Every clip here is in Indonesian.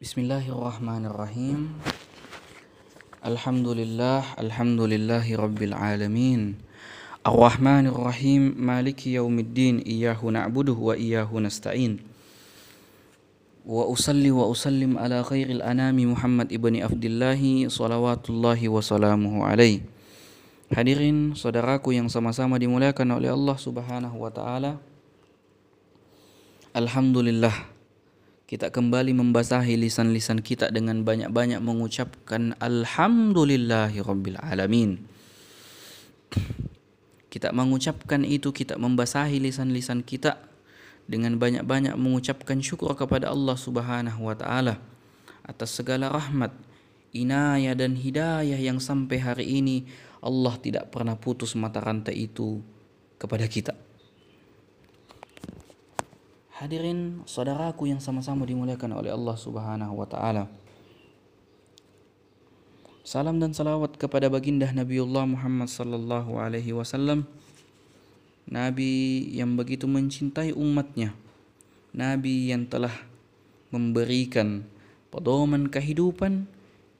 Bismillahirrahmanirrahim. Alhamdulillah, alhamdulillahi rabbil alamin. Ar-Rahmanir Rahim, Maliki yaumiddin, iyyahu na'budu wa iyyahu nasta'in. Wa usalli wa usallim ala khairil anami Muhammad ibni Abdillahi salawatullahi wa salamuhu alaih. Hadirin saudaraku yang sama-sama dimuliakan oleh Allah Subhanahu wa taala. Alhamdulillah kita kembali membasahi lisan-lisan kita dengan banyak-banyak mengucapkan alhamdulillahi rabbil alamin. Kita mengucapkan itu, kita membasahi lisan-lisan kita dengan banyak-banyak mengucapkan syukur kepada Allah Subhanahu wa taala atas segala rahmat, inayah dan hidayah yang sampai hari ini Allah tidak pernah putus mata rantai itu kepada kita. Hadirin saudaraku yang sama-sama dimuliakan oleh Allah Subhanahu wa taala. Salam dan salawat kepada baginda Nabiullah Muhammad sallallahu alaihi wasallam. Nabi yang begitu mencintai umatnya. Nabi yang telah memberikan pedoman kehidupan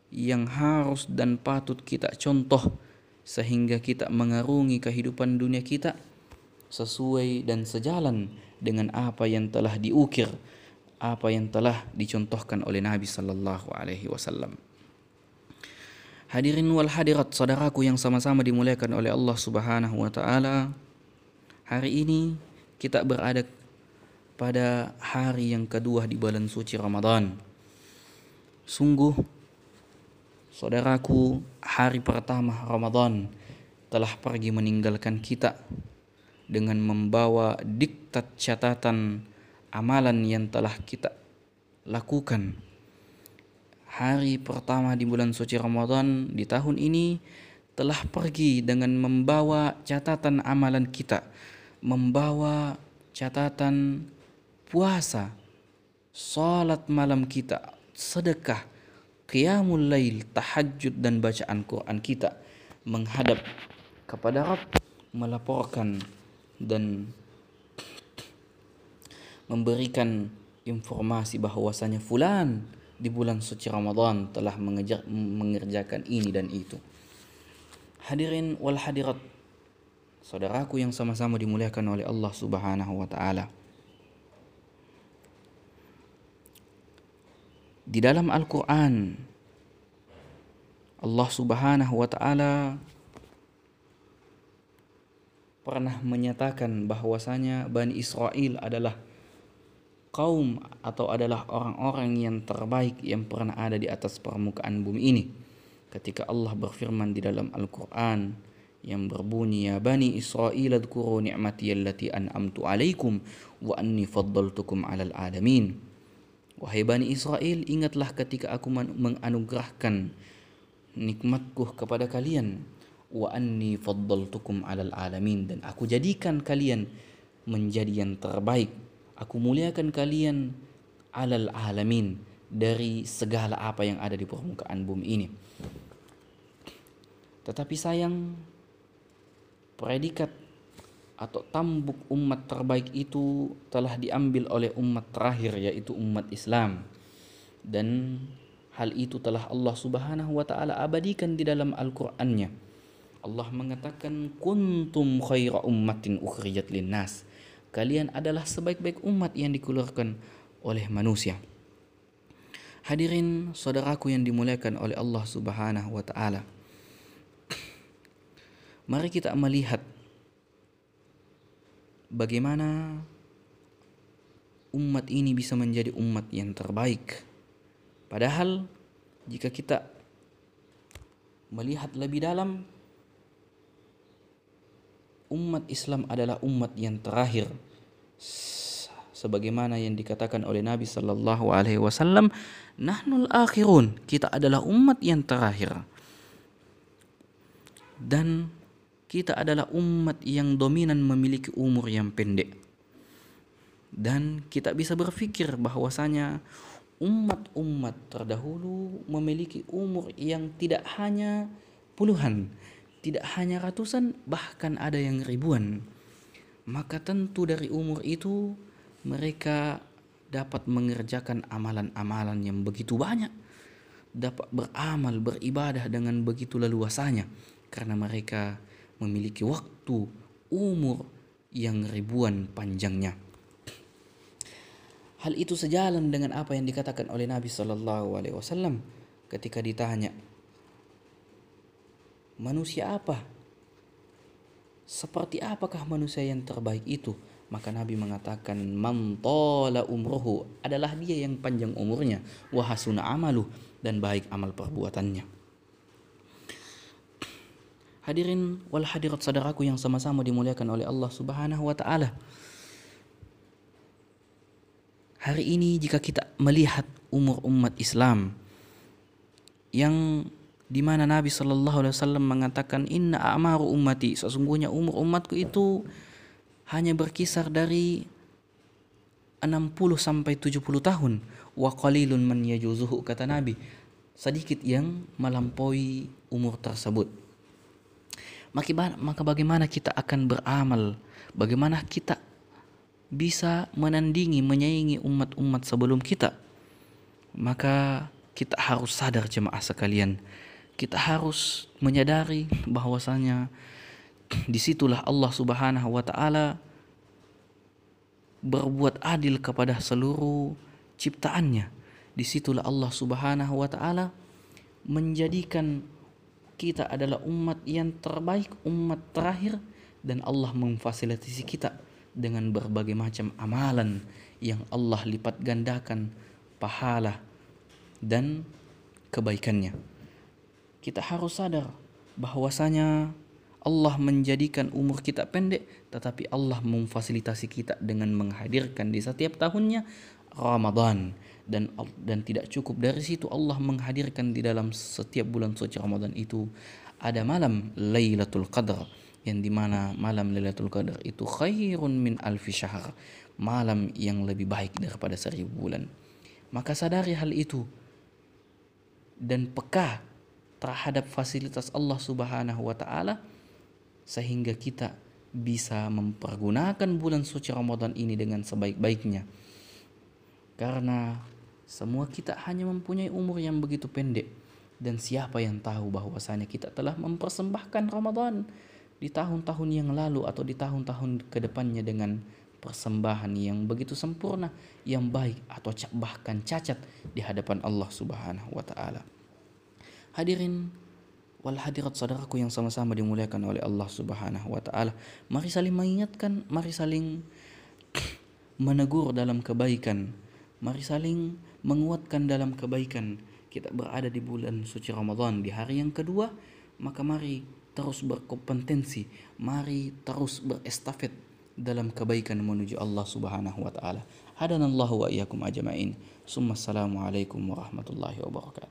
yang harus dan patut kita contoh sehingga kita mengarungi kehidupan dunia kita sesuai dan sejalan dengan apa yang telah diukir, apa yang telah dicontohkan oleh Nabi sallallahu alaihi wasallam. Hadirin wal hadirat saudaraku yang sama-sama dimuliakan oleh Allah Subhanahu wa taala. Hari ini kita berada pada hari yang kedua di bulan suci Ramadan. Sungguh saudaraku, hari pertama Ramadan telah pergi meninggalkan kita dengan membawa diktat catatan amalan yang telah kita lakukan. Hari pertama di bulan suci Ramadan di tahun ini telah pergi dengan membawa catatan amalan kita, membawa catatan puasa, salat malam kita, sedekah, qiyamul lail, tahajud dan bacaan Quran kita menghadap kepada Rabb melaporkan dan memberikan informasi bahwasanya fulan di bulan suci Ramadan telah mengejar, mengerjakan ini dan itu. Hadirin wal hadirat, saudaraku yang sama-sama dimuliakan oleh Allah Subhanahu wa taala. Di dalam Al-Qur'an Allah Subhanahu wa taala pernah menyatakan bahwasanya Bani Israel adalah kaum atau adalah orang-orang yang terbaik yang pernah ada di atas permukaan bumi ini. Ketika Allah berfirman di dalam Al-Quran yang berbunyi ya Bani Israel adkuru ni'mati allati an'amtu alaikum wa anni faddaltukum alal alamin. Wahai Bani Israel, ingatlah ketika aku menganugerahkan nikmatku kepada kalian wa anni faddaltukum alal alamin dan aku jadikan kalian menjadi yang terbaik Aku muliakan kalian alal alamin dari segala apa yang ada di permukaan bumi ini. Tetapi sayang predikat atau tambuk umat terbaik itu telah diambil oleh umat terakhir yaitu umat Islam. Dan hal itu telah Allah Subhanahu wa taala abadikan di dalam Al-Qur'annya. Allah mengatakan kuntum khaira ummatin ukhrijat linnas kalian adalah sebaik-baik umat yang dikeluarkan oleh manusia. Hadirin saudaraku yang dimuliakan oleh Allah Subhanahu wa taala. Mari kita melihat bagaimana umat ini bisa menjadi umat yang terbaik. Padahal jika kita melihat lebih dalam umat Islam adalah umat yang terakhir. Sebagaimana yang dikatakan oleh Nabi sallallahu alaihi wasallam nahnul akhirun. Kita adalah umat yang terakhir. Dan kita adalah umat yang dominan memiliki umur yang pendek. Dan kita bisa berpikir bahwasanya umat-umat terdahulu memiliki umur yang tidak hanya puluhan tidak hanya ratusan, bahkan ada yang ribuan. Maka tentu dari umur itu mereka dapat mengerjakan amalan-amalan yang begitu banyak, dapat beramal, beribadah dengan begitu leluasanya karena mereka memiliki waktu, umur yang ribuan panjangnya. Hal itu sejalan dengan apa yang dikatakan oleh Nabi Shallallahu Alaihi Wasallam ketika ditanya, manusia apa? Seperti apakah manusia yang terbaik itu? Maka Nabi mengatakan, mantola umruhu adalah dia yang panjang umurnya, wahasuna amalu dan baik amal perbuatannya. Hadirin wal hadirat saudaraku yang sama-sama dimuliakan oleh Allah Subhanahu wa taala. Hari ini jika kita melihat umur umat Islam yang di mana Nabi Shallallahu Alaihi Wasallam mengatakan Inna amaru ummati sesungguhnya umur umatku itu hanya berkisar dari 60 sampai 70 tahun wa qalilun man yajuzuhu kata Nabi sedikit yang melampaui umur tersebut maka bagaimana kita akan beramal bagaimana kita bisa menandingi, menyaingi umat-umat sebelum kita. Maka kita harus sadar jemaah sekalian. Kita harus menyadari bahwasanya di situlah Allah Subhanahu wa taala berbuat adil kepada seluruh ciptaannya. Di situlah Allah Subhanahu wa taala menjadikan kita adalah umat yang terbaik, umat terakhir dan Allah memfasilitasi kita dengan berbagai macam amalan yang Allah lipat gandakan pahala dan kebaikannya. Kita harus sadar bahwasanya Allah menjadikan umur kita pendek tetapi Allah memfasilitasi kita dengan menghadirkan di setiap tahunnya Ramadan. Dan dan tidak cukup dari situ Allah menghadirkan di dalam setiap bulan suci Ramadan itu ada malam Lailatul Qadar yang di mana malam Lailatul Qadar itu khairun min alfi syahr malam yang lebih baik daripada seribu bulan. Maka sadari hal itu. Dan peka terhadap fasilitas Allah Subhanahu wa taala sehingga kita bisa mempergunakan bulan suci Ramadan ini dengan sebaik-baiknya karena semua kita hanya mempunyai umur yang begitu pendek dan siapa yang tahu bahwasanya kita telah mempersembahkan Ramadan di tahun-tahun yang lalu atau di tahun-tahun ke depannya dengan persembahan yang begitu sempurna, yang baik atau bahkan cacat di hadapan Allah Subhanahu wa taala. Hadirin wal hadirat saudaraku yang sama-sama dimuliakan oleh Allah Subhanahu wa taala, mari saling mengingatkan, mari saling menegur dalam kebaikan, mari saling menguatkan dalam kebaikan. Kita berada di bulan suci Ramadan di hari yang kedua, maka mari terus berkompetensi, mari terus berestafet dalam kebaikan menuju Allah Subhanahu wa taala. Hadanallahu wa iyyakum ajmain. Summa assalamu alaikum warahmatullahi wabarakatuh.